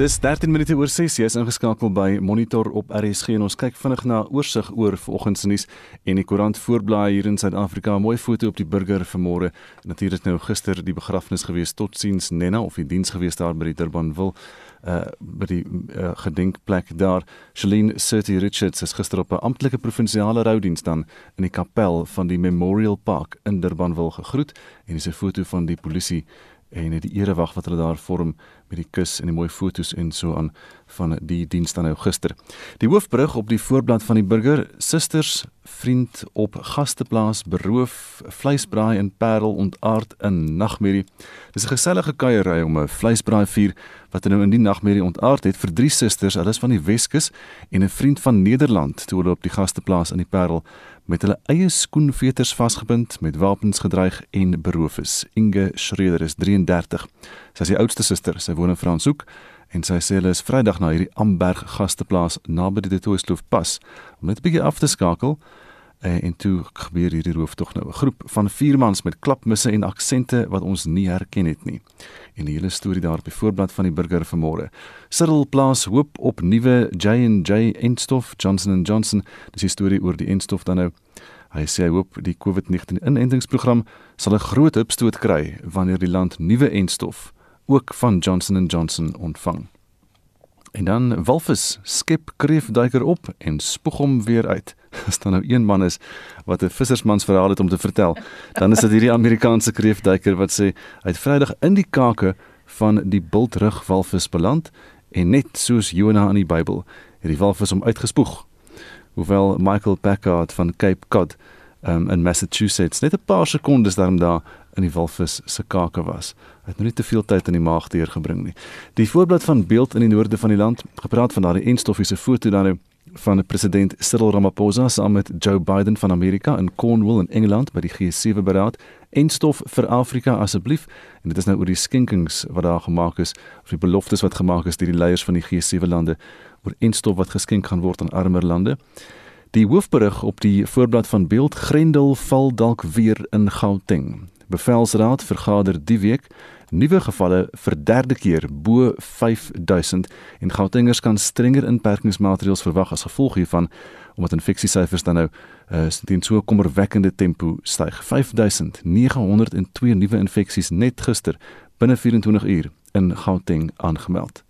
Dis 13 minute oor 6. Jy is ingeskakel by Monitor op RSG en ons kyk vinnig na oorsig oor vanoggend se nuus en die koerant voorblaai hier in Suid-Afrika. 'n Mooi foto op die burger vanmôre. Natuurlik nou gister die begrafnis gewees tot siens Nenna of die diens gewees daar by die Durbanville uh by die uh, gedenkplek daar. Shalene Surti Richards is gister op 'n amptelike provinsiale roudiens dan in die kapel van die Memorial Park in Durbanville gegroet en dis 'n foto van die polisie en die erewag wat hulle daar vorm met die kus en die mooi fotos en so aan van die diens dan nou gister. Die hoofbrug op die voorblad van die burger, susters vriend op gasteplaas beroof, vleisbraai en Parel ontaard in nagmerrie. Dis 'n gesellige kuierery om 'n vleisbraai vier wat nou in die nagmerrie ontaard het vir drie susters, hulle is van die Weskus en 'n vriend van Nederland toe hulle op die gasteplaas in die Parel met hulle eie skoenveters vasgebind met wapens gedreig en beroof is. Inge Schreder is 33. Sy is die oudste suster, sy woon in Franshoek en sy sê hulle is Vrydag na hierdie Amberg gasteplaas naby die Toesloof pas om net 'n bietjie af te skakel en, en toe gebeur hierdie rooftog nou 'n groep van vier mans met klapmisse en aksente wat ons nie herken het nie. En die hele storie daar op die voorblad van die burger vanmôre. Cyril plaas hoop op nuwe J&J enstof Johnson & Johnson. Dis die storie oor die enstof dan nou. Hy sê hy hoop die COVID-19 inentingsprogram sal 'n groot opstoot kry wanneer die land nuwe enstof ook van Johnson & Johnson ontvang. En dan walvis skep kreefduiker op en spoeg hom weer uit. As dan nou een man is wat 'n vissersmans verhaal het om te vertel, dan is dit hierdie Amerikaanse kreefduiker wat sê hy het Vrydag in die kake van die bultrug walvis beland en net soos Jona in die Bybel het die walvis hom uitgespoeg. Hoewel Michael Packard van Cape Cod um, in Massachusetts net 'n paar sekondes daarom daar in die walvis se kake was. Hy het nou nie te veel tyd in die maag deurgebring nie. Die voorblad van beeld in die noorde van die land, gepraat van daardie enstoffiese foto dan nou van president Cyril Ramaphosa saam met Joe Biden van Amerika in Cornwall in Engeland by die G7 beraad enstof vir Afrika asseblief en dit is nou oor die skenkings wat daar gemaak is of die beloftes wat gemaak is deur die leiers van die G7 lande oor enstof wat geskenk gaan word aan armer lande. Die hoofberig op die voorblad van Beeld Grendel val dalk weer in Gauteng. Bevelsraad vergader die week nuwe gevalle vir derde keer bo 5000 en Gautengers kan strenger inperkingsmaatreëls verwag as gevolg hiervan omdat infeksiesyfers dan nou uh, teen so 'n kommerwekkende tempo styg. 5902 nuwe infeksies net gister binne 24 uur in Gauteng aangemeld.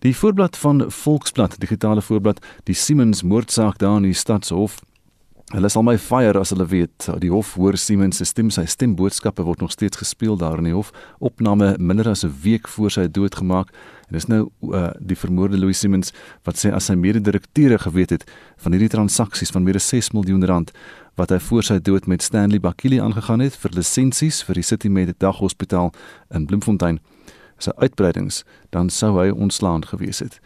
Die voorblad van Volksblad, digitale voorblad, die Siemens moordsaak daar in die Stadshof Hulle sal my fire as hulle weet. Die hof hoor Siemens se stem. Sy stemboodskappe word nog steeds gespeel daar in die hof. Opname minder as 'n week voor sy dood gemaak. En dis nou uh, die vermoorde Louis Siemens wat sê as sy mede-direkteure geweet het van hierdie transaksies van meer as 6 miljoen rand wat hy voor sy dood met Stanley Bakili aangegaan het vir lisensies vir die City Med Daghospitaal in Bloemfontein sy uitbreidings dan sou hy ontslaan gewees het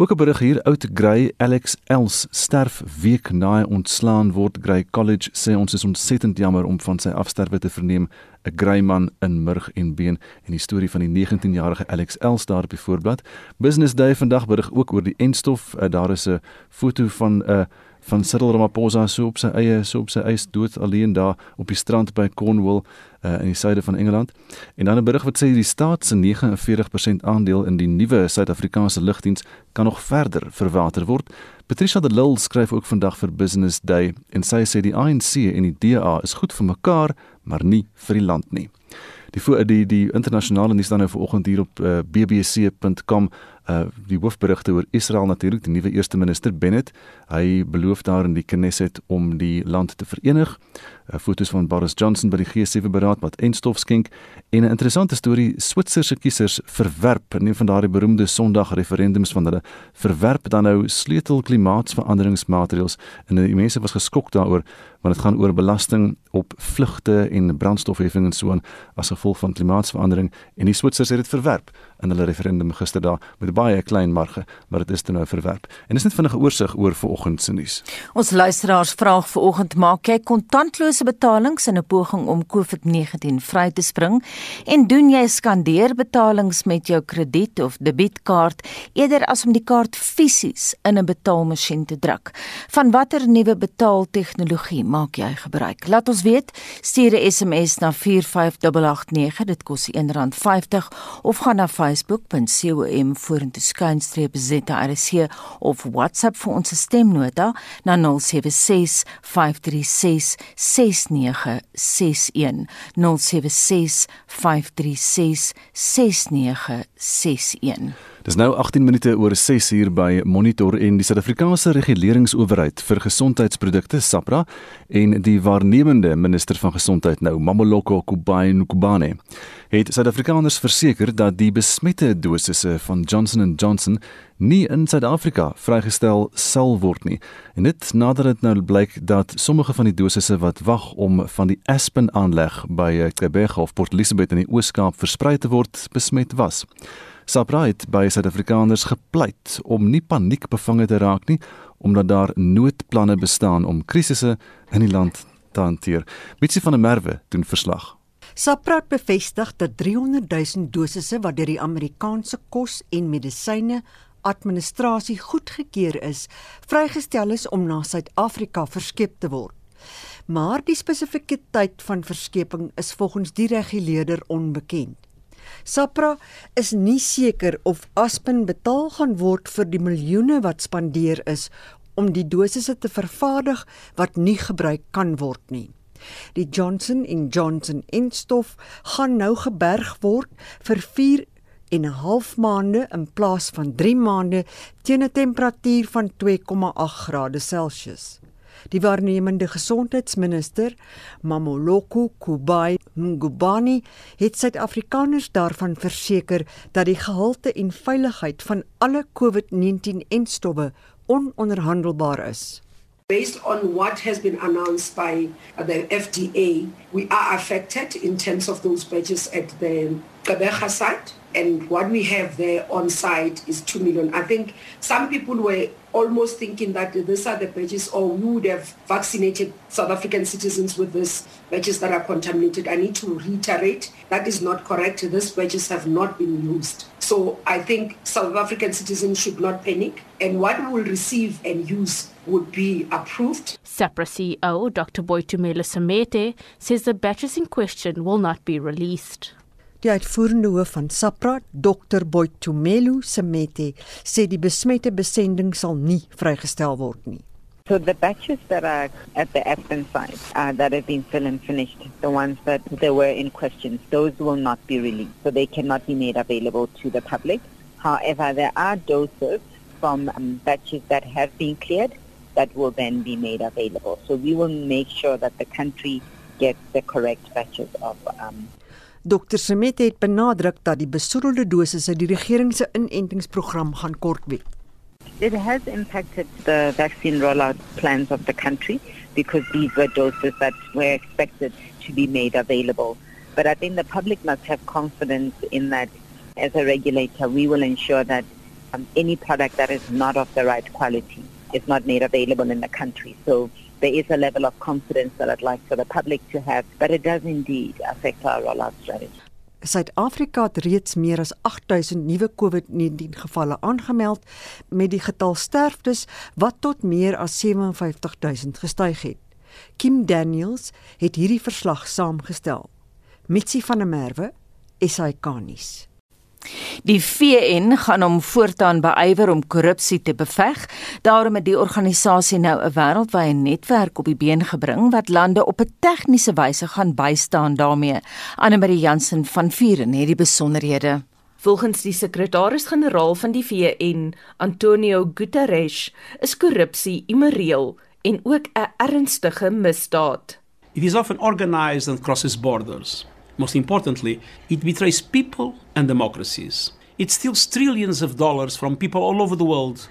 Ook 'n berig hier oud Grey Alex Els sterf week na hy ontslaan word. Grey College sê ons is ontsettend jammer om van sy afsterwe te verneem. 'n grey man in murg en been en die storie van die 19-jarige Alex Els daar op die voorblad. Business Day vandag berig ook oor die enstof. Uh, daar is 'n foto van 'n uh, van Cyril Ramaphosa so op sy eie so op sy eie dood alleen daar op die strand by Cornwall uh, in die suide van Engeland. En dan 'n berig wat sê die staat se 49% aandeel in die nuwe Suid-Afrikaanse lugdiens kan nog verder verwater word. Patricia de Lille skryf ook vandag vir Business Day en sy sê die ANC en die DA is goed vir mekaar, maar nie vir die land nie. Die die die internasionale nuus dan nou vanoggend hier op uh, bbc.com uh die hoofberigte oor Israel natuurlik die nuwe eerste minister Bennett. Hy beloof daar in die Knesset om die land te verenig. Uh, fotos van Boris Johnson by die G7 beraad wat enstof skenk. En 'n interessante storie Switserse kiesers verwerp in een van daardie beroemde Sondag referendums van hulle verwerp dan nou sleutel klimaatsveranderingsmaatreëls. En die mense was geskok daaroor want dit gaan oor belasting op vlugte en brandstofheffing en so aan as gevolg van klimaatsverandering en die Switsers het dit verwerp in hulle referendum gister daar met baie klein marge, maar dit is toe nou verwerp. En dis net vinnige oorsig oor vanoggend se nuus. Ons luisteraars vraag vanoggend maak jy kontantlose betalings in 'n poging om COVID-19 vry te spring en doen jy skandeerbetalings met jou krediet of debietkaart eerder as om die kaart fisies in 'n betaalmasjien te druk? Van watter nuwe betaaltegnologie maak jy gebruik? Laat ons weet. Stuur 'n SMS na 45889. Dit kos R1.50 of gaan na facebook.com vorentoe vorentoeskuinstreepzrsg of WhatsApp vir ons stemnota na 076 536 6961 076 536 6961 Dis nou 18 minute oor 6 uur by Monitor en die Suid-Afrikaanse Reguleringsowerheid vir Gesondheidsprodukte SAPRA en die waarnemende minister van gesondheid nou Mamoloko Kubayi Nkubane het Suid-Afrikaners verseker dat die besmette dosisse van Johnson & Johnson nie in Suid-Afrika vrygestel sal word nie. En dit nadat dit nou blyk dat sommige van die dosisse wat wag om van die Aspen aanleg by Quebec of Port Elizabeth in die Oos-Kaap versprei te word, besmet was. Sapra het by Suid-Afrikaners gepleit om nie paniekbevange te raak nie omdat daar noodplanne bestaan om krisisse in die land te hanteer. Mitsi van der Merwe doen verslag. Sapra bevestig dat 300 000 dosisse wat deur die Amerikaanse kos en medisyne administrasie goedgekeur is, vrygestel is om na Suid-Afrika verskep te word. Maar die spesifieke tyd van verskeping is volgens die reguleerder onbekend. SAPRA is nie seker of Aspen betaal gaan word vir die miljoene wat spandeer is om die dosisse te vervaardig wat nie gebruik kan word nie. Die Johnson & Johnson enstof gaan nou geberg word vir 4 en 'n half maande in plaas van 3 maande teen 'n temperatuur van 2,8 grade Celsius. Die waarnemende gesondheidsminister, Mamoloko Kubai Ngubani, het Suid-Afrikaners daarvan verseker dat die gehalte en veiligheid van alle COVID-19-enstowwe ononderhandelbaar is. Based on what has been announced by the FDA, we are affected in terms of those batches at the Kabeja site. and what we have there on site is 2 million. I think some people were almost thinking that these are the batches or we would have vaccinated South African citizens with these batches that are contaminated. I need to reiterate that is not correct. These batches have not been used. So I think South African citizens should not panic and what we will receive and use would be approved. SAPRA CEO Dr. Boitumelo Samete says the batches in question will not be released. Die uitvoerende hoof van SAPRA, Dr. Boitumelo Semete, sê die besmette besending sal nie vrygestel word nie. So the batches that are at the Aspen site uh, that have been filled and finished, the ones that there were in question, those will not be released. So they cannot be made available to the public. However, there are doses from um, batches that have been cleared that will then be made available. So we will make sure that the country gets the correct batches of um, Dr. Smit het benadruk dat die besoedelde dosisse die regering se inentingsprogram gaan kortwet. It has impacted the vaccine rollout plans of the country because these were doses that were expected to be made available. But I think the public must have confidence in that as a regulator, we will ensure that um, any product that is not of the right quality is not made available in the country. So there is a level of confidence that I'd like for the public to have, but it does indeed affect our rollout strategy. Suid-Afrika het reeds meer as 8000 nuwe COVID-19 gevalle aangemeld met die getal sterftes wat tot meer as 57000 gestyg het. Kim Daniels het hierdie verslag saamgestel. Mitsi van der Merwe, SAK-nuus. Die VN gaan hom voortaan beywer om korrupsie te beveg. Daarom het die organisasie nou 'n wêreldwye netwerk op die been gebring wat lande op 'n tegniese wyse gaan bystaan daarmee. Anne-Marie Jansen van Vuren het die besonderhede. Volgens die sekretaris-generaal van die VN, Antonio Guterres, is korrupsie immoreel en ook 'n ernstige misdaad. It is often organized and crosses borders. Most importantly, it betrays people and democracies. It steals trillions of dollars from people all over the world,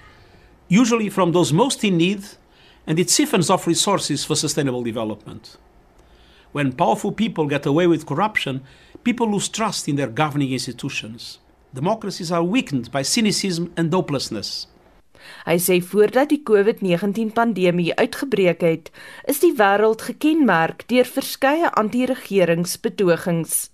usually from those most in need, and it siphons off resources for sustainable development. When powerful people get away with corruption, people lose trust in their governing institutions. Democracies are weakened by cynicism and hopelessness. Hy sê voordat die COVID-19 pandemie uitgebreek het, is die wêreld gekenmerk deur verskeie anti-regeringsbetogings.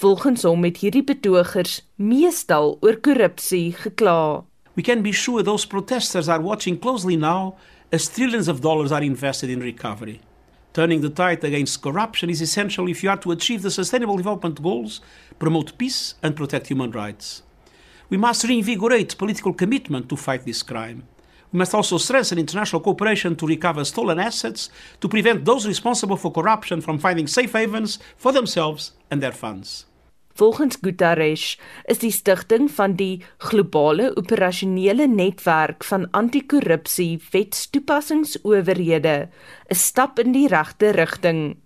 Volgens hom het hierdie betogers meestal oor korrupsie gekla. We can be sure those protesters are watching closely now as trillions of dollars are invested in recovery. Turning the tide against corruption is essential if you are to achieve the sustainable development goals, promote peace and protect human rights. We must reinvigorate political commitment to fight this crime. We must also strengthen international cooperation to recover stolen assets, to prevent those responsible for corruption from finding safe havens for themselves and their funds. Volgens Guterres is die stigting van die globale operasionele netwerk van anti-korrupsie wetstoepassingsowerhede 'n stap in die regte rigting.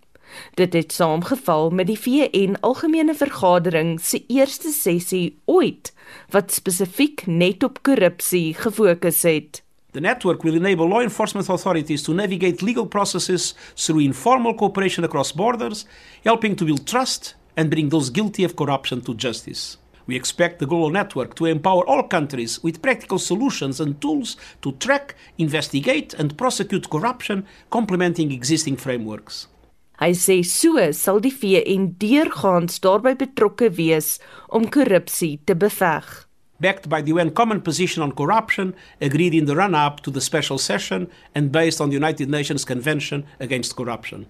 Dit het saamgeval met die VN Algemene Vergadering se eerste sessie ooit wat spesifiek net op korrupsie gefokus het. The network will enable law enforcement authorities to navigate legal processes through informal cooperation across borders, helping to build trust and bring those guilty of corruption to justice. We expect the global network to empower all countries with practical solutions and tools to track, investigate, and prosecute corruption, complementing existing frameworks. Hy sê so sal die VN deurgaans daarbey betrokke wees om korrupsie te beveg. backed by the UN Common Position on Corruption, agreed in the run up to the special session, and based on the United Nations Convention Against Corruption.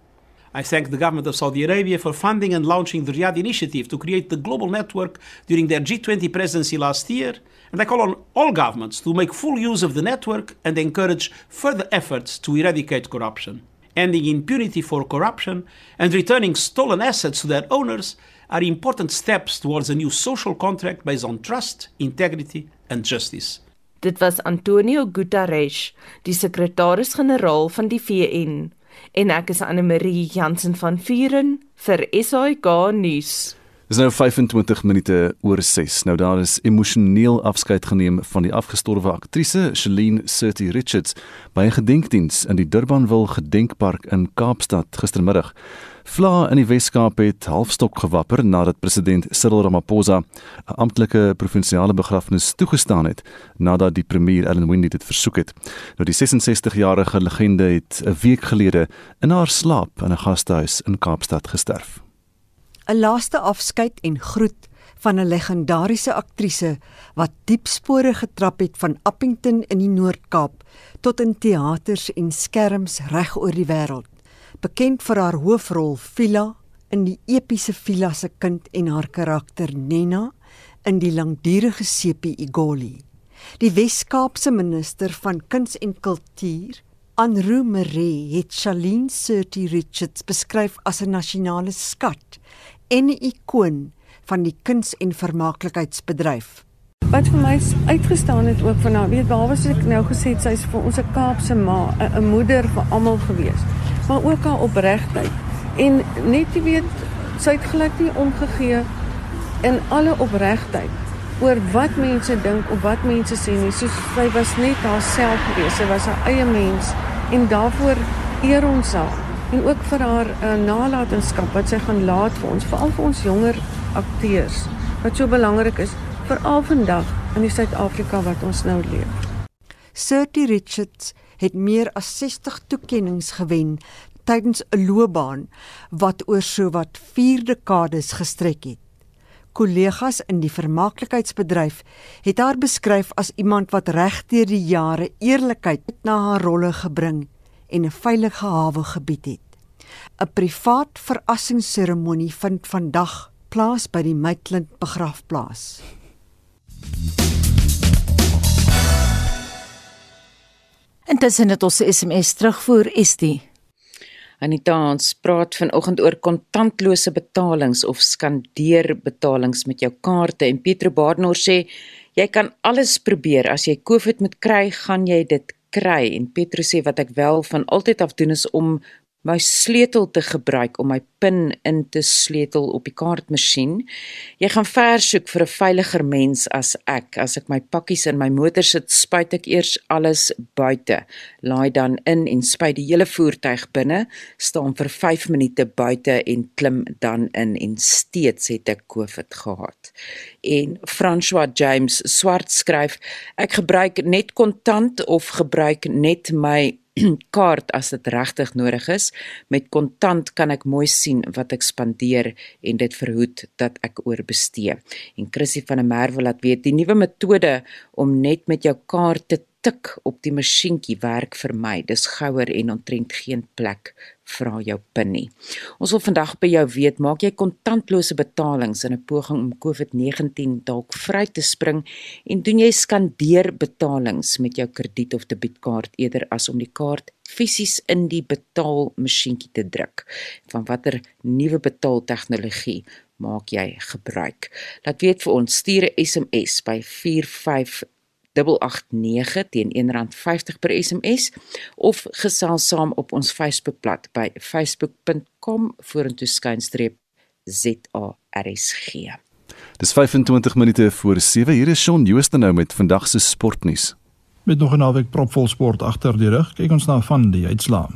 I thank the government of Saudi Arabia for funding and launching the Riyadh initiative to create the global network during their G20 presidency last year, and I call on all governments to make full use of the network and encourage further efforts to eradicate corruption. Ending impunity for corruption and returning stolen assets to their owners are important steps towards a new social contract based on trust, integrity, and justice. Dit was Antonio Guterres, die sekretaris-generaal van die VN, en ek is Anne Marie Jansen van Vuren vir SAK nuus. Dis nou 25 minute oor 6. Nou daar is emosioneel afskeid geneem van die afgestorwe aktrise Shelene Surti Richards by 'n gedenkdiens in die Durbanville Gedenkpark in Kaapstad gistermiddag. Vla in die Wes-Kaap het halfstok gewapper nadat president Cyril Ramaphosa 'n amptelike provinsiale begrafnis toegestaan het nadat die premier Ellen Windey dit versoek het. Nou die 66-jarige legende het 'n week gelede in haar slaap in 'n gastehuis in Kaapstad gesterf. 'n Laaste afskeid en groet van 'n legendariese aktrise wat diep spore getrap het van Appington in die Noord-Kaap tot in teaters en skerms reg oor die wêreld bekend vir haar hoofrol Phila in die epiese Phila se kind en haar karakter Nena in die langdurige sepie Igoli. Die Wes-Kaapse minister van kuns en kultuur, Anru Mere, het Shaline Surti Richards beskryf as 'n nasionale skat en 'n ikoon van die kuns- en vermaaklikheidsbedryf. Wat vir my uitgestaan het ook van haar, weet behalwe as ek nou gesê het sy's vir ons 'n Kaapse ma, 'n moeder vir almal gewees maar ook haar opregtheid. En net jy weet, sy het glad nie omgegee in alle opregtheid oor wat mense dink of wat mense sê nie. Soos sy was net haarself gewees. Sy was haar eie mens en daarvoor eer ons haar en ook vir haar uh, nalatenskap wat sy gaan laat vir ons, veral vir ons jonger akteurs wat so belangrik is veral vandag in die Suid-Afrika wat ons nou leef. Surty Richards het meer as 60 toekenninge gewen tydens 'n loopbaan wat oor sowat 4 dekades gestrek het. Kollegas in die vermaaklikheidsbedryf het haar beskryf as iemand wat regdeur die jare eerlikheid na haar rolle gebring en 'n veilige hawe gebied het. 'n Privaat verrassingsseremonie vind vandag plaas by die Maitland begrafplaas. Intussen het ons 'n SMS terugvoer Estie. Anita ons praat vanoggend oor kontantlose betalings of skandeerbetalings met jou kaarte en Pietro Baardenor sê jy kan alles probeer as jy COVID moet kry, gaan jy dit kry. En Pietro sê wat ek wel van altyd af doen is om my sleutel te gebruik om my pin in te sleutel op die kaartmasjien. Jy gaan ver soek vir 'n veiliger mens as ek. As ek my pakkies in my motor sit, spuit ek eers alles buite. Laai dan in en spuit die hele voertuig binne, staan vir 5 minute buite en klim dan in en steeds het ek COVID gehad. En François James swart skryf, ek gebruik net kontant of gebruik net my kaart as dit regtig nodig is. Met kontant kan ek mooi sien wat ek spandeer en dit verhoed dat ek oorbestee. En Chrissy van der Merwe laat weet die nuwe metode om net met jou kaart te tik op die masjienkie werk vir my. Dis gouer en ontrent geen plek vra jou pin nie. Ons wil vandag by jou weet, maak jy kontantlose betalings in 'n poging om COVID-19 dalk vry te spring en doen jy skandeer betalings met jou krediet of debietkaart eerder as om die kaart fisies in die betaalmasjienkie te druk? Van watter nuwe betaaltegnologie maak jy gebruik? Laat weet vir ons, stuur 'n SMS by 889 teen R1.50 per SMS of gesels saam op ons Facebookblad by facebook.com vorentoe skynstreep ZARSG. Dis 25 minute voor 7 hier is Shaun Jooste nou met vandag se sportnuus. Met nog 'n naweek propvol sport agter die rug, kyk ons na van die uitslae.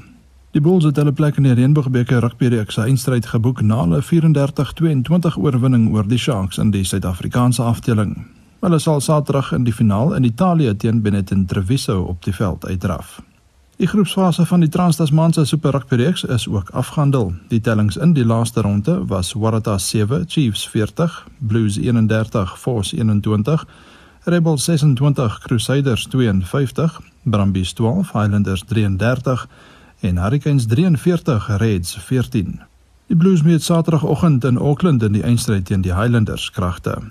Die Bulls het hulle plek in die Reënboogbeker rugbyreeks se eindstryd geboek na hulle 34-22 oorwinning oor die Sharks in die Suid-Afrikaanse afdeling. Hulle sal Saterdag in die finaal in Italië teen Benetton Treviso op die veld uitdraf. Die groepsfase van die Trans-Tasmanse Super Rugby reeks is ook afgehandel. Die tellings in die laaste ronde was Waratahs 7, Chiefs 40, Blues 31, Force 21, Rebels 26, Crusaders 52, Brumbies 12, Highlanders 33 en Hurricanes 43, Reds 14. Die Blues meet Saterdagoggend in Auckland in die eindstryd teen die Highlanders kragte.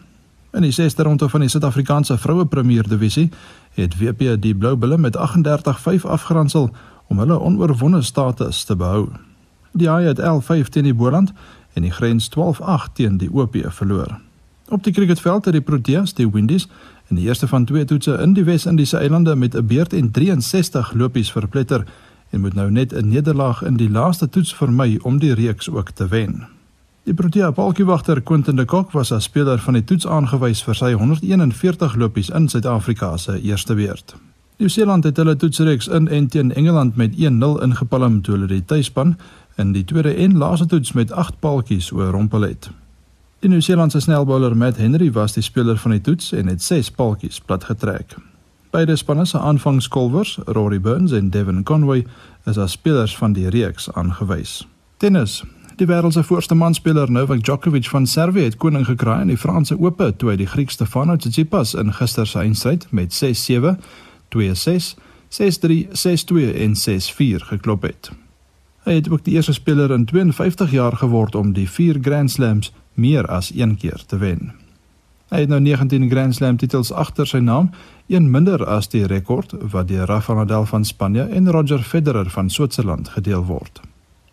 In die 6de ronde van die Suid-Afrikaanse Vroue Premier Divisie het WP die Blou Bulle met 38-5 afgeronsel om hulle onoorwonde status te behou. Die Haie het 11-5 teen die Boland en die Grens 12-8 teen die OP verloor. Op die cricketveld het die Proteas die Windies in die eerste van twee toetse in die Wes-Indiese eilande met 'n beurt en 63 lopies verpletter en moet nou net 'n nederlaag in die laaste toets vermy om die reeks ook te wen. Die Protea palkiewagter Quentin de Kock was as speler van die toets aangewys vir sy 141 lopies in Suid-Afrika se eerste beurt. Nieu-Seeland het hulle toetsreeks in en teen Engeland met 1-0 ingepalm toe hulle die tuisspan in die tweede en laaste toets met 8 paltjies oorrompel het. Die Nieu-Seelandse snelbouler Matt Henry was die speler van die toets en het 6 paltjies platgetrek. Beide spanne se aanvangskolwers, Rory Burns en Devon Conway, is as spelers van die reeks aangewys. Tennis Die wêreld se voorste manspeler Novak Djokovic van Servië het koning gekraai in die Franse Ope toe hy die Griek Stefanos Tsitsipas in gister se eindstryd met 6-7, 2-6, 6-3, 6-2 en 6-4 geklop het. Hy het ook die eerste speler in 52 jaar geword om die 4 Grand Slams meer as een keer te wen. Hy het nou 19 Grand Slam titels agter sy naam, een minder as die rekord wat deur Rafael Nadal van Spanje en Roger Federer van Switserland gedeel word.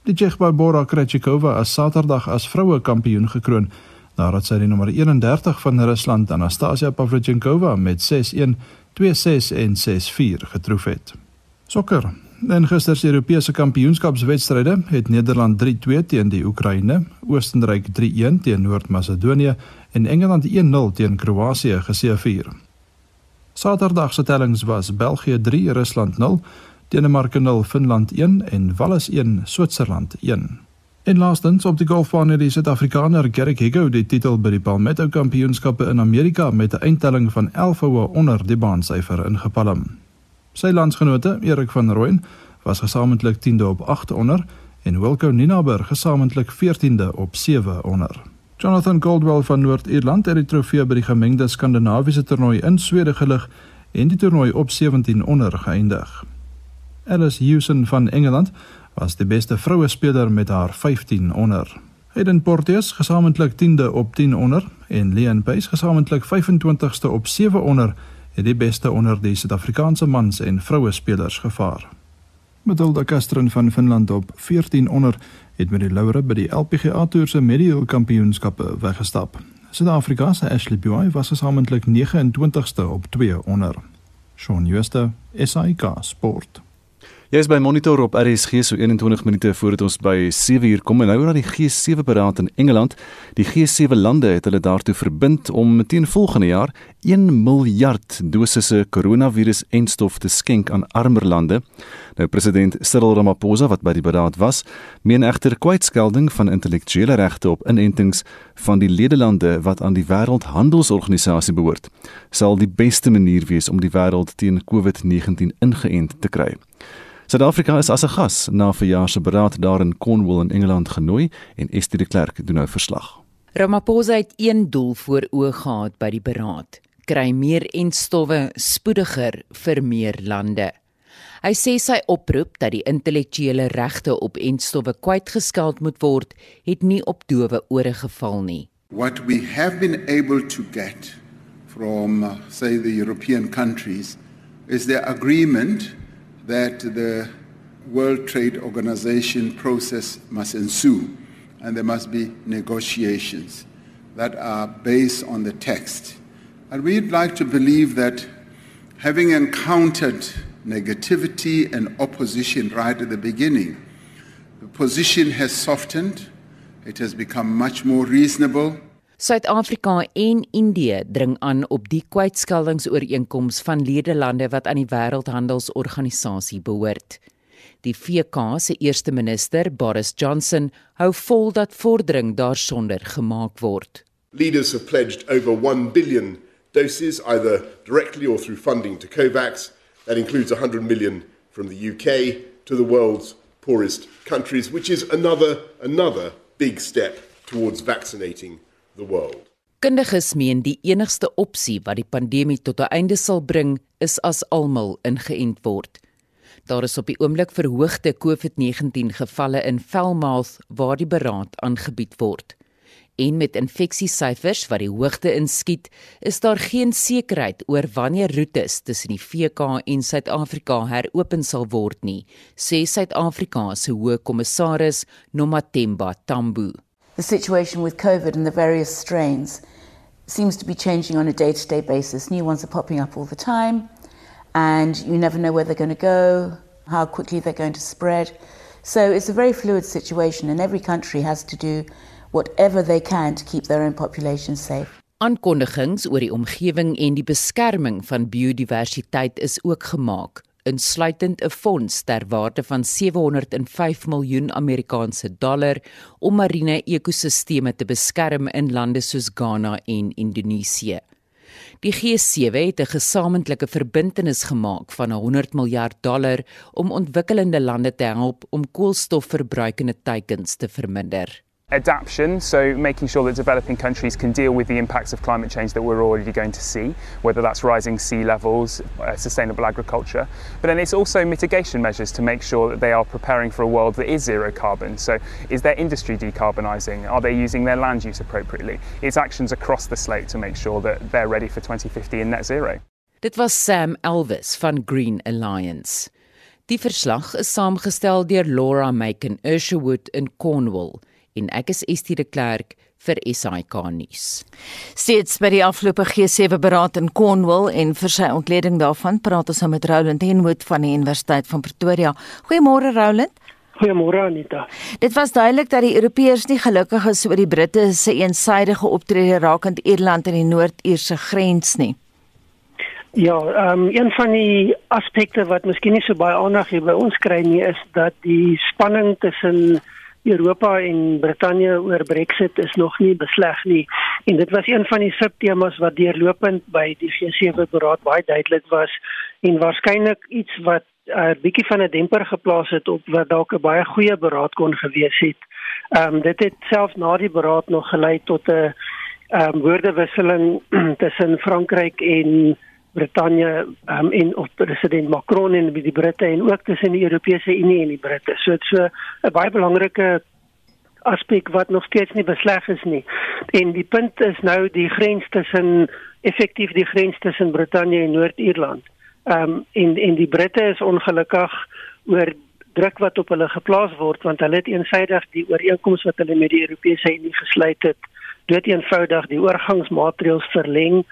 Die Tsjech Barbora Krejcikova as Saterdag as vroue kampioen gekroon nadat sy die nommer 31 van Rusland Anastasia Pavlyuchenkova met 6-1, 2-6 en 6-4 getroof het. Sokker. In gister se Europese kampioenskapswedstryde het Nederland 3-2 teen die Oekraïne, Oostenryk 3-1 teen Noord-Macedonië en Engeland 1-0 teen Kroasie geseëvier. Saterdag se tellings was België 3, Rusland 0, Denemarke 0, Finland 1 en Wales 1, Switserland 1. En laastens op die golfbaan het die Suid-Afrikaner Garrick Higgo die titel by die Palmetto Kampioenskappe in Amerika met 'n eindtelling van 11 houe onder die baansyfer ingepalm. Sy landsgenote, Erik van Rooyen, was gesamentlik 10de op 8 onder en Wilco Ninaber gesamentlik 14de op 7 onder. Jonathan Goldwell van Noord-Ierland het die trofee by die gemengde Skandinawiese toernooi in Swede gelig en die toernooi op 17 onder geëindig. Alice Hewson van Engeland was die beste vroue speler met haar 15 onder. Hayden Porteous gesamentlik 10de op 10 onder en Leon Pace gesamentlik 25ste op 7 onder het die beste onder die Suid-Afrikaanse mans en vroue spelers gevaar. Matilda Kastren van Finland op 14 onder het met die laure by die LPGA Tour se medial kampioenskappe weggestap. Suid-Afrika se Ashley Buy was gesamentlik 29ste op 2 onder. Shaun Schuster, SAK Sport. Jy is by Monitor op RSG so 21 minute voordat ons by 7 uur kom en nou na die G7 beraad in Engeland. Die G7 lande het hulle daartoe verbind om teen volgende jaar 1 miljard dosisse koronavirus-enstof te skenk aan armer lande. Nou president Cyril Ramaphosa wat by die beraad was, meen egter kwytskelding van intellektuele regte op inentings van die ledelande wat aan die Wêreldhandelsorganisasie behoort, sal die beste manier wees om die wêreld teen COVID-19 ingeënt te kry. Suid-Afrika is as 'n gas na verjaar se beraad daar in Cornwall in Engeland genooi en Estie de Klerk doen nou verslag. Ramaphosa het een doel voor oë gehad by die beraad: kry meer entstowwe spoediger vir meer lande. Hy sê sy oproep dat die intellektuele regte op entstowwe kwytgeskeld moet word, het nie op dowe ore geval nie. What we have been able to get from uh, say the European countries is the agreement that the World Trade Organization process must ensue and there must be negotiations that are based on the text. And we'd like to believe that having encountered negativity and opposition right at the beginning, the position has softened, it has become much more reasonable. Suid-Afrika en Indië dring aan op die kwytskellingsooreenkoms van ledelande wat aan die Wêreldhandelsorganisasie behoort. Die VK se eerste minister, Boris Johnson, hou vol dat vordering daarsonder gemaak word. Leaders have pledged over 1 billion doses either directly or through funding to COVAX. That includes 100 million from the UK to the world's poorest countries, which is another another big step towards vaccinating the world. Kundiges meen die enigste opsie wat die pandemie tot 'n einde sal bring, is as almal ingeënt word. Daar is op die oomblik verhoogde COVID-19 gevalle in Falmouth waar die beraad aangebied word. En met infeksiesyfers wat die hoogte inskiet, is daar geen sekerheid oor wanneer roetes tussen die VK en Suid-Afrika heropen sal word nie, sê Suid-Afrika se hoë kommissaris Nomathemba Tambo. the situation with COVID and the various strains seems to be changing on a day to day basis. New ones are popping up all the time, and you never know where they're going to go, how quickly they're going to spread. So it's a very fluid situation, and every country has to do whatever they can to keep their own population safe. Aankondigings oor die omgewing en die beskerming van biodiversiteit is ook gemaak insluitend 'n fonds ter waarde van 705 miljoen Amerikaanse dollar om marine ekosisteme te beskerm in lande soos Ghana en Indonesië. Die G7 het 'n gesamentlike verbintenis gemaak van 100 miljard dollar om ontwikkelende lande te help om koolstofverbruikende teikens te verminder. Adaptation, so making sure that developing countries can deal with the impacts of climate change that we're already going to see, whether that's rising sea levels, uh, sustainable agriculture. But then it's also mitigation measures to make sure that they are preparing for a world that is zero carbon. So, is their industry decarbonising? Are they using their land use appropriately? It's actions across the slate to make sure that they're ready for 2050 and net zero. Dit was Sam Elvis van Green Alliance. Die verslag is saamgestel deur Laura Macon Ursherwood in Cornwall en ek is Estie de Klerk vir SAK nuus. Steeds by die afgelope G7 beraad in Cornwall en vir sy ontleding daarvan praat ons nou met Roland Henwood van die Universiteit van Pretoria. Goeiemôre Roland. Goeiemôre Anita. Dit was duidelik dat die Europeërs nie gelukkig is oor die Britte se eensaidige optrede rakend Ierland en die Noord-Ierse grens nie. Ja, ehm um, een van die aspekte wat miskien nie so baie aandag hier by ons kry nie is dat die spanning tussen Europa en Brittanje oor Brexit is nog nie besleg nie en dit was een van die subtemas wat deurlopend by die G7 beraad baie duidelik was en waarskynlik iets wat 'n uh, bietjie van 'n demper geplaas het op wat dalk 'n baie goeie beraad kon gewees het. Ehm um, dit het selfs na die beraad nog gelei tot 'n ehm um, woordewisseling tussen Frankryk en Brittanje um, en of president Macron en die Britte en ook tussen die Europese Unie en die Britte. So dit's so 'n baie belangrike aspek wat nog steeds nie besleg is nie. En die punt is nou die grens tussen effektief die grens tussen Brittanje en Noord-Ierland. Ehm um, en en die Britte is ongelukkig oor druk wat op hulle geplaas word want hulle het eensaidig die ooreenkoms wat hulle met die Europese Unie gesluit het, dood eenvoudig die oorgangsmaatreëls verleng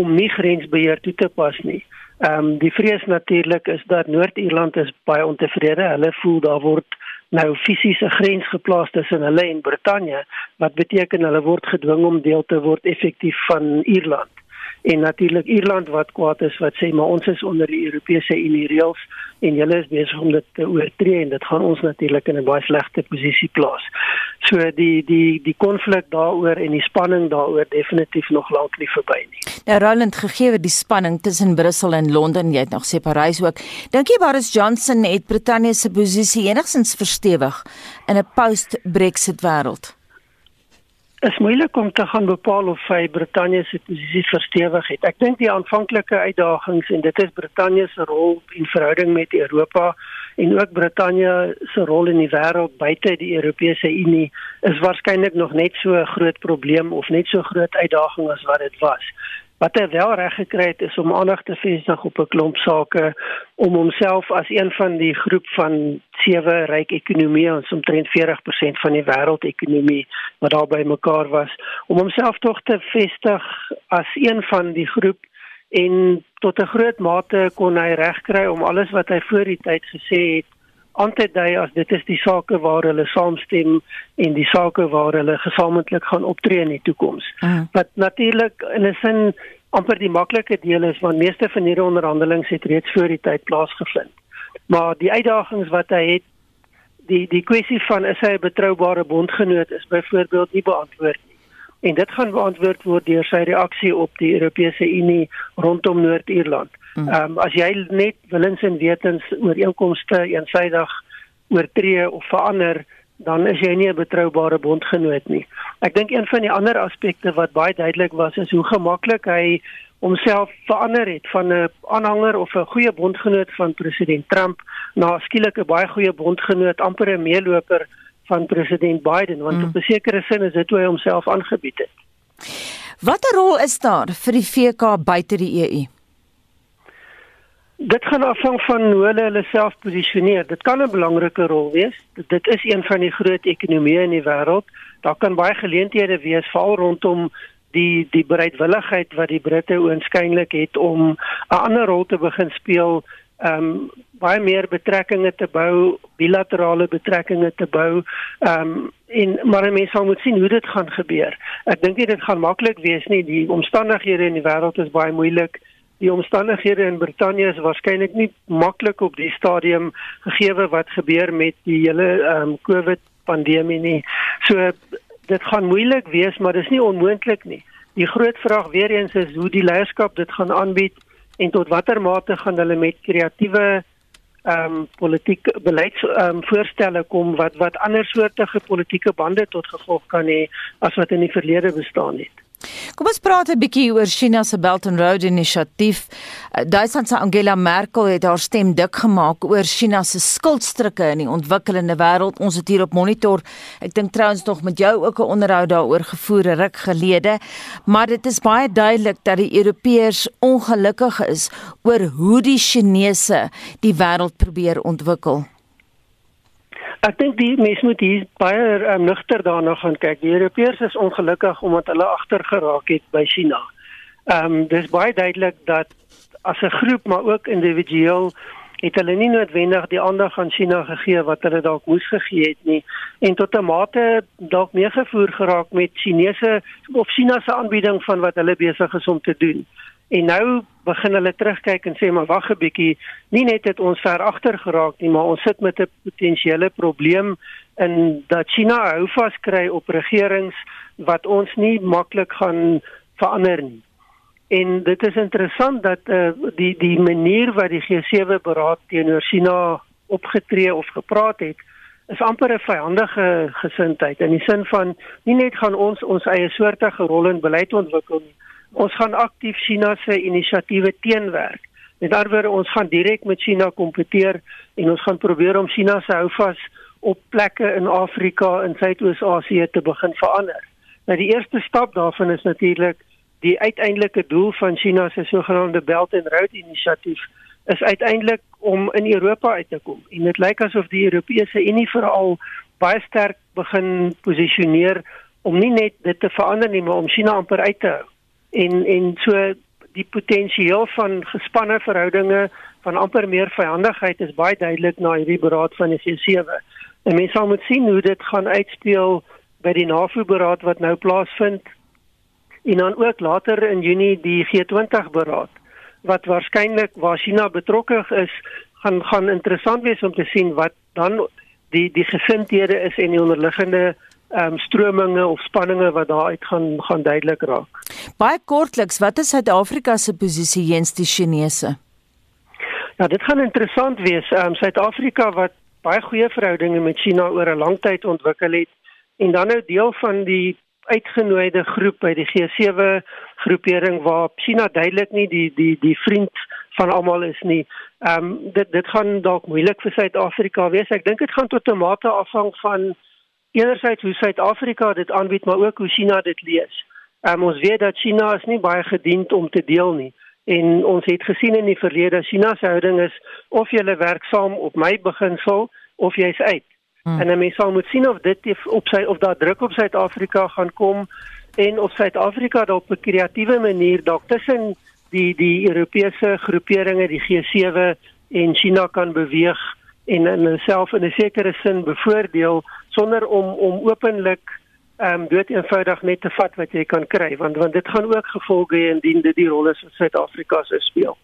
om nie grensbeheer toe te pas nie. Ehm um, die vrees natuurlik is dat Noord-Ierland is baie ontevrede. Hulle voel daar word nou fisiese grens geplaas tussen hulle en Brittanje wat beteken hulle word gedwing om deel te word effektief van Ierland en natuurlik Ierland wat kwaad is wat sê maar ons is onder die Europese Unie reëls en julle is besig om dit te oortree en dit gaan ons natuurlik in 'n baie slegte posisie plaas. So die die die konflik daaroor en die spanning daaroor definitief nog lank nie verby nie. Nou Roland gegee die spanning tussen Brussel en Londen, jy het nog sê Parys ook. Dink jy Boris Johnson het Brittanje se posisie enigstens verstewig in 'n post-Brexit wêreld? Is moeilik om te gaan bepaal of hy Brittanje se posisie verstewig het. Ek dink die aanvanklike uitdagings en dit is Brittanje se rol in verhouding met Europa en ook Brittanje se rol in die wêreld buite die Europese Unie is waarskynlik nog net so 'n groot probleem of net so groot uitdaging as wat dit was. Wat hy wel reg gekry het is om aandag te vestig op 'n klomp sake om homself as een van die groep van sewe ryk ekonomieë ons omtrent 40% van die wêreldekonomie wat daar by mekaar was om homself tog te vestig as een van die groep en tot 'n groot mate kon hy regkry om alles wat hy voor die tyd gesê het aan te dui as dit is die sake waar hulle saamstem en die sake waar hulle gesamentlik gaan optree in die toekoms. Uh. Wat natuurlik in 'n sin amper die maklike deel is want meeste van hierdie onderhandelinge het reeds voor die tyd plaasgevind. Maar die uitdagings wat hy het die die kwessie van is hy 'n betroubare bondgenoot is byvoorbeeld nie beantwoord nie en dit gaan beantwoord word deur sy reaksie op die Europese Unie rondom Noord-Ierland. Hmm. Ehm um, as jy net willens en wetens ooreenkomste eensydig oortree of verander, dan is jy nie 'n betroubare bondgenoot nie. Ek dink een van die ander aspekte wat baie duidelik was is hoe gemaklik hy homself verander het van 'n aanhanger of 'n goeie bondgenoot van president Trump na skielik 'n baie goeie bondgenoot, amper 'n meeloper van president Biden want mm. op 'n sekere sin is dit hoe hy homself aangebied het. Watter rol is daar vir die VK buite die EU? Dit gaan afhang van hoe hulle hulle self posisioneer. Dit kan 'n belangrike rol wees. Dit is een van die groot ekonomieë in die wêreld. Daar kan baie geleenthede wees veral rondom die die bereidwilligheid wat die Britte oënskynlik het om 'n ander rol te begin speel ehm um, baie meer betrekkinge te bou, bilaterale betrekkinge te bou. Ehm um, en maar mense sal moet sien hoe dit gaan gebeur. Ek dink nie dit gaan maklik wees nie. Die omstandighede in die wêreld is baie moeilik. Die omstandighede in Brittanje is waarskynlik nie maklik op die stadium gegee wat gebeur met die hele ehm um, COVID pandemie nie. So dit gaan moeilik wees, maar dis nie onmoontlik nie. Die groot vraag weer eens is hoe die leierskap dit gaan aanbied en tot watter mate gaan hulle met kreatiewe ehm um, politiek beleids ehm um, voorstelle kom wat wat ander soortige politieke bande tot gevolg kan hê as wat in die verlede bestaan het. Kom ons praat 'n bietjie oor China se Belt and Road inisiatief. Eh, Duitsland se Angela Merkel het haar stem dik gemaak oor China se skuldstrukke in die ontwikkelende wêreld. Ons het hier op monitor. Ek dink trouens nog met jou ook 'n onderhoud daaroor gevoer ruk gelede, maar dit is baie duidelik dat die Europeërs ongelukkig is oor hoe die Chinese die wêreld probeer ontwikkel. Ek dink die mense moet hier baie um, nugter daarna gaan kyk. Die Europeërs is ongelukkig omdat hulle agter geraak het by China. Ehm um, dis baie duidelik dat as 'n groep maar ook individueel het hulle nie noodwendig die aandag aan China gegee wat hulle dalk moes gegee het nie en tot 'n mate dalk meegevoer geraak met Chinese of China se aanbieding van wat hulle besig is om te doen. En nou begin hulle terugkyk en sê maar wag 'n bietjie, nie net het ons ver agter geraak nie, maar ons sit met 'n potensiële probleem in dat China hou vas kry op regerings wat ons nie maklik gaan verander nie. En dit is interessant dat uh, die die manier wat die G7 beraad teenoor China opgetree of gepraat het, is amper 'n vyandige gesindheid in die sin van nie net gaan ons ons eie soortige rol in beleid ontwikkel nie, ons gaan aktief China se inisiatiewe teenwerk. Met ander woorde, ons gaan direk met China kompeteer en ons gaan probeer om China se houvas op plekke in Afrika en Suidoos-Asië te begin verander. Nou die eerste stap daarvan is natuurlik die uiteindelike doel van China se sogenaamde Belt and Road inisiatief is uiteindelik om in Europa uit te kom. En dit lyk asof die Europese Unie veral baie sterk begin posisioneer om nie net dit te verander nie, maar om China amper uit te hou en en so die potensiaal van gespanne verhoudinge van amper meer vyandigheid is baie duidelik na hierdie beraad van die G7. En mense sal moet sien hoe dit gaan uitspeel by die NAVO-beraad wat nou plaasvind en dan ook later in Junie die G20 beraad wat waarskynlik waar China betrokke is gaan gaan interessant wees om te sien wat dan die die gesindhede is en die onderliggende ehm um, strominge of spanninge wat daar uit gaan gaan duidelik raak. Baie kortliks, wat is Suid-Afrika se posisie teenoor die Chinese? Ja, dit gaan interessant wees. Ehm um, Suid-Afrika wat baie goeie verhoudinge met China oor 'n lang tyd ontwikkel het en dan nou deel van die uitgenooide groep by die G7 groepering waar China duidelik nie die die die vriend van almal is nie. Ehm um, dit dit gaan dalk moeilik vir Suid-Afrika wees. Ek dink dit gaan tot 'n mate afhang van enerzijds hoe Suid-Afrika dit aanbied, maar ook hoe China dit lees. Um, ons weet dat China is nie baie gediend om te deel nie. En ons het gesien in die verlede China se houding is of jy werk saam op my beginsel of jy's uit. Hmm. En 'n mens sal moet sien of dit op sy of daar druk op Suid-Afrika gaan kom en of Suid-Afrika dalk op 'n kreatiewe manier dalk tussen die die Europese groeperinge, die G7 en China kan beweeg en in homself in 'n sekere sin bevoordeel sonder om om openlik ehm um, dood eenvoudig net te vat wat jy kan kry want want dit gaan ook gevolge hê indien dit die rol is wat Suid-Afrika sou speel.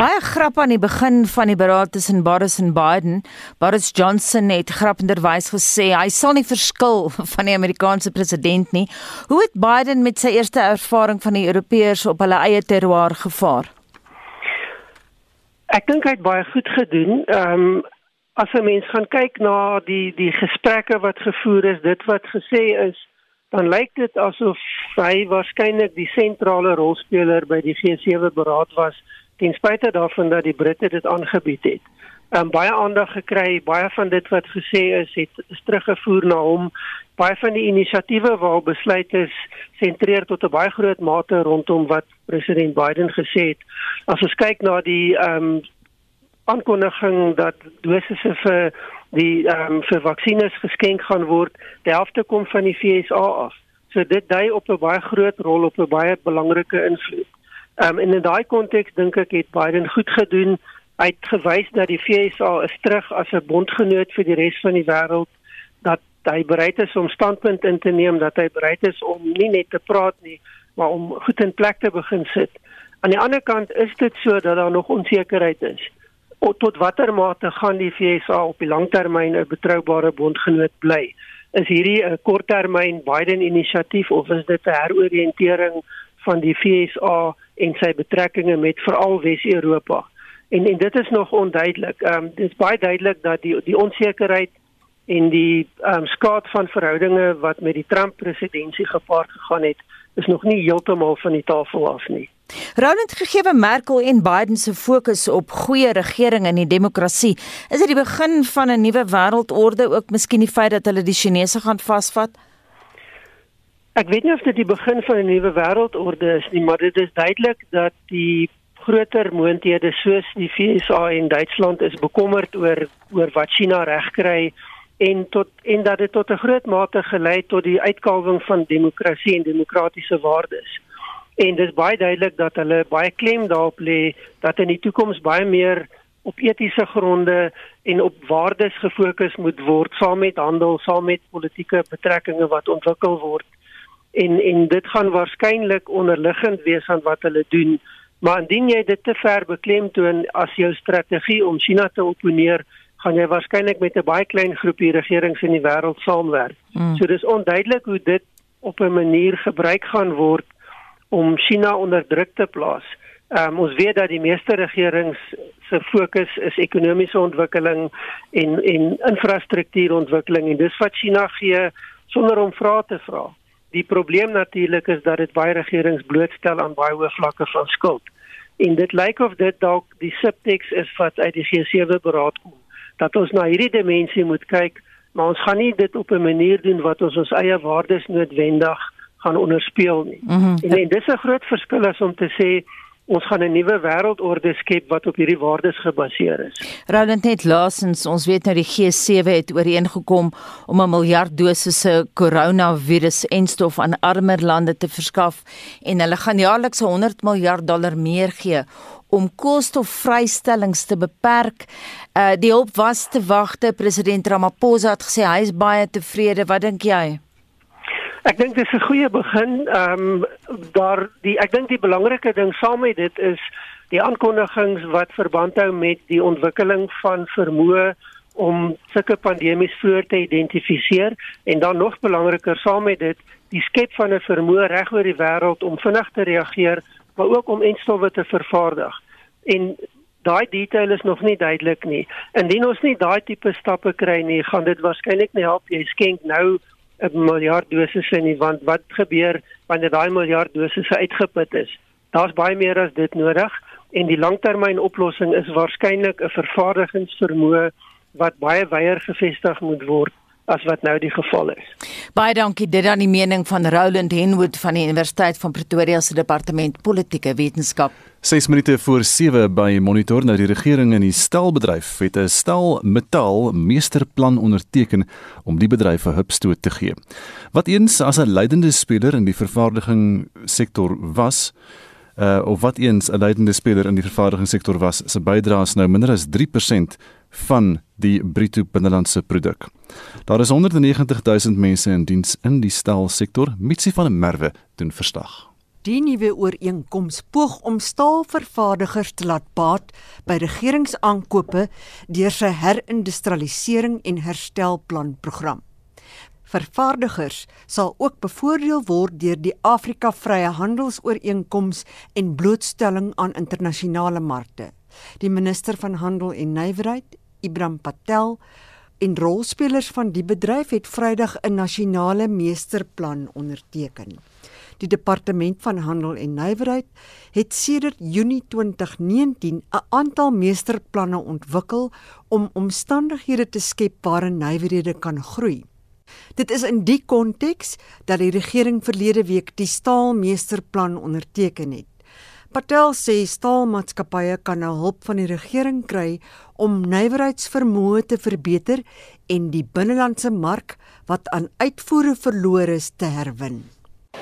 Baie grap aan die begin van die beraad tussen Boris en Biden. Boris Johnson het grappenderwys gesê hy sal nie verskil van die Amerikaanse president nie. Hoe het Biden met sy eerste ervaring van die Europeërs op hulle eie terroir gevaar? Ek dink hy het baie goed gedoen. Ehm um, as 'n mens gaan kyk na die die gesprekke wat gevoer is, dit wat gesê is, dan lyk dit asof hy waarskynlik die sentrale rolspeler by die G7 beraad was ten spyte daarvan dat die Britte dit aangebied het. Um, baie aandag gekry, baie van dit wat gesê is, het is teruggevoer na hom. Baie van die inisiatiewe waar besluit is, sentreer tot 'n baie groot mate rondom wat president Biden gesê het. As ons kyk na die ehm um, aankondiging dat dosisse vir die ehm um, vir vaksines geskenk gaan word, die helfte kom van die FSA af. So dit dui op 'n baie groot rol op 'n baie belangrike invloed. Ehm um, en in daai konteks dink ek het Biden goed gedoen. Hy het gewys dat die FSA is terug as 'n bondgenoot vir die res van die wêreld dat hy bereid is om standpunt in te neem, dat hy bereid is om nie net te praat nie, maar om goed in plek te begin sit. Aan die ander kant is dit so dat daar nog onsekerheid is tot watter mate gaan die FSA op die langtermyn 'n betroubare bondgenoot bly? Is hierdie 'n korttermyn Biden inisiatief of is dit 'n heroriëntering van die FSA en sy betrekkinge met veral Wes-Europa? En en dit is nog onduidelik. Ehm um, dit is baie duidelik dat die die onsekerheid en die ehm um, skaat van verhoudinge wat met die Trump presidentskap gepaard gegaan het, is nog nie heeltemal van die tafel af nie. Roland gegee Merkel en Biden se fokus op goeie regering en die demokrasie, is dit die begin van 'n nuwe wêreldorde ook miskien die feit dat hulle die Chinese gaan vasvat? Ek weet nie of dit die begin van 'n nuwe wêreldorde is nie, maar dit is duidelik dat die groter moonthede soos die VSA en Duitsland is bekommerd oor oor wat China regkry en tot en dat dit tot 'n groot mate gelei tot die uitkalwing van demokrasie en demokratiese waardes en dit is baie duidelik dat hulle baie klem daarop lê dat in die toekoms baie meer op etiese gronde en op waardes gefokus moet word saam met handel, saam met politieke betrekkinge wat ontwikkel word. En en dit gaan waarskynlik onderliggend wees aan wat hulle doen. Maar indien jy dit te ver beklemtoon as jou strategie om China te opponeer, gaan jy waarskynlik met 'n baie klein groepie regerings in die wêreld saamwerk. Mm. So dis onduidelik hoe dit op 'n manier gebruik gaan word om China onder druk te plaas. Um, ons weet dat die meeste regerings se fokus is ekonomiese ontwikkeling en en infrastruktuurontwikkeling en dis wat China gee sonder om vrae te vra. Die probleem natuurlik is dat dit baie regerings blootstel aan baie hoë vlakke van skuld. En dit lyk of dit dalk die subtekst is wat uit die G7 beraad kom dat ons na hierdie dimensie moet kyk, maar ons gaan nie dit op 'n manier doen wat ons ons eie waardes noodwendig gaan onderspeel nie. Mm -hmm. En, en dis 'n groot verskil as om te sê ons gaan 'n nuwe wêreldorde skep wat op hierdie waardes gebaseer is. Roland net laasens, ons weet nou die G7 het ooreengekom om 'n miljard dosisse koronavirus en stof aan armer lande te verskaf en hulle gaan jaarliks 100 miljard dollar meer gee om koolstofvrystellings te beperk. Uh die hulp was te wagte. President Ramaphosa het gesê hy is baie tevrede. Wat dink jy? Ek dink dit is 'n goeie begin. Ehm um, daar die ek dink die belangrike ding saam met dit is die aankondigings wat verband hou met die ontwikkeling van vermoë om sulke pandemies voor te identifiseer en dan nog belangriker saam met dit die skep van 'n vermoë reg oor die wêreld om vinnig te reageer maar ook om enstowwe te vervaardig. En daai detail is nog nie duidelik nie. Indien ons nie daai tipe stappe kry nie, gaan dit waarskynlik nie help jy skenk nou 'n miljard dosisse nie want wat gebeur wanneer daai miljard dosisse uitgeput is? Daar's baie meer as dit nodig en die langtermynoplossing is waarskynlik 'n vervaardigingsvermoë wat baie wyer gevestig moet word as wat nou die geval is. Baie dankie dit aan die mening van Roland Henwood van die Universiteit van Pretoria se departement politieke wetenskap. 6 minute voor 7 by Monitor nou die regering in die stelbedryf het 'n stel metaal meesterplan onderteken om die bedryf 'n hupstoot te gee. Wat eens as 'n leidende speler in die vervaardiging sektor was, uh of wat eens 'n leidende speler in die vervaardigingssektor was, se bydraes nou minder as 3% van die bruto binnelandse produk. Daar is 190 000 mense in diens in die staalsektor, Mitsi van der Merwe doen verslag. Die nuwe ooreenkoms poog om staalvervaardigers te laat baat by regeringsaankope deur sy herindustrialisering en herstelplan program. Vervaardigers sal ook bevoordeel word deur die Afrika Vrye Handelsooreenkoms en blootstelling aan internasionale markte. Die minister van Handel en Nywerheid, Ibram Patel, en rolspelers van die bedryf het Vrydag 'n nasionale meesterplan onderteken. Die departement van handel en nywerheid het sedert Junie 2019 'n aantal meesterplanne ontwikkel om omstandighede te skep waarin nywerhede kan groei. Dit is in die konteks dat die regering verlede week die staalmeesterplan onderteken het. Patel sê staalmaatskappye kan nou hulp van die regering kry om nywerheidsvermoë te verbeter en die binnelandse mark wat aan uitvoere verlore is te herwin.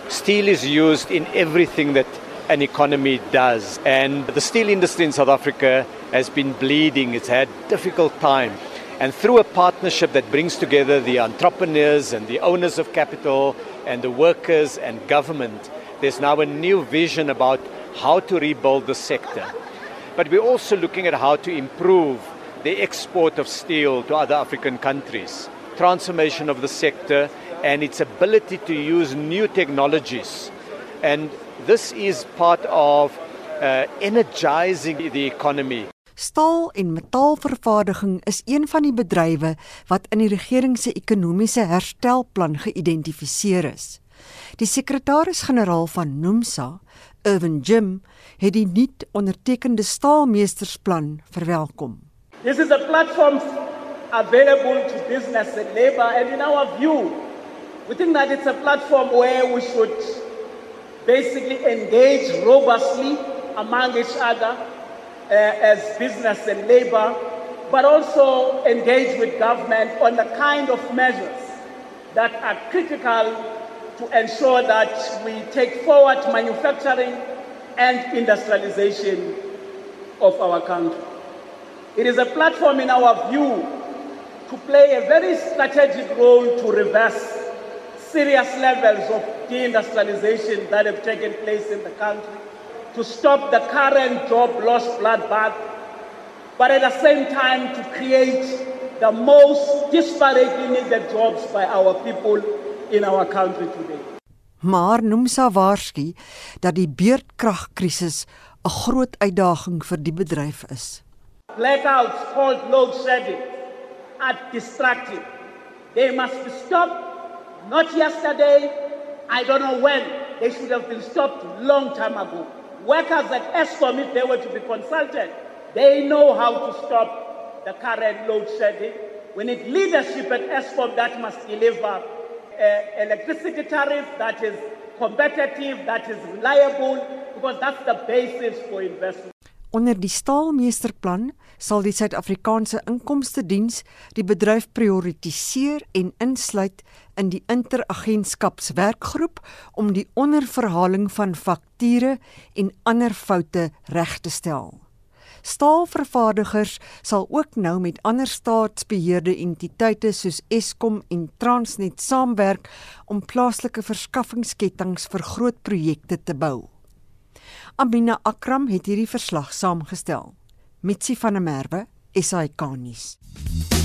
Steel is used in everything that an economy does and the steel industry in South Africa has been bleeding it's had difficult time and through a partnership that brings together the entrepreneurs and the owners of capital and the workers and government there's now a new vision about how to rebuild the sector. But we're also looking at how to improve the export of steel to other African countries, transformation of the sector, and its ability to use new technologies. And this is part of uh, energizing the economy. Staal en metaalvervaardiging is een van die bedrywe wat in die regering se ekonomiese herstelplan geïdentifiseer is. Die sekretaris-generaal van NUMSA, Irvin Jim het die nuut ondertekende staalmeestersplan verwelkom. This is a platform available to business and labor and in our view we think that it's a platform where we should basically engage robustly among each other uh, as business and labor but also engage with government on the kind of measures that are critical to ensure that we take forward manufacturing and industrialization of our country. It is a platform, in our view, to play a very strategic role to reverse serious levels of deindustrialization that have taken place in the country, to stop the current job loss bloodbath, but at the same time to create the most disparately needed jobs by our people in our country today. Maar Nomsa waarsku dat die beurtkragkrisis 'n groot uitdaging vir die bedryf is. Blackouts called load shedding are destructive. They must be stopped not yesterday, I don't know when. They should have been stopped long time ago. Workers at Eskom if they were to be consulted, they know how to stop the current load shedding. We need leadership at Eskom that must deliver uh, electricity tariff that is competitive, that is reliable, because that's the basis for investment. Onder die staalmeesterplan sal die Suid-Afrikaanse Inkomste Diens die bedryf prioritiseer en insluit in die interagentskapswerkgroep om die onderverhaling van fakture en ander foute reg te stel. Staalvervaardigers sal ook nou met ander staatsbeheerde entiteite soos Eskom en Transnet saamwerk om plaaslike verskaffingsketTINGS vir groot projekte te bou. Amina Akram het hierdie verslag saamgestel. Mitsi van der Merwe, SAK nuus.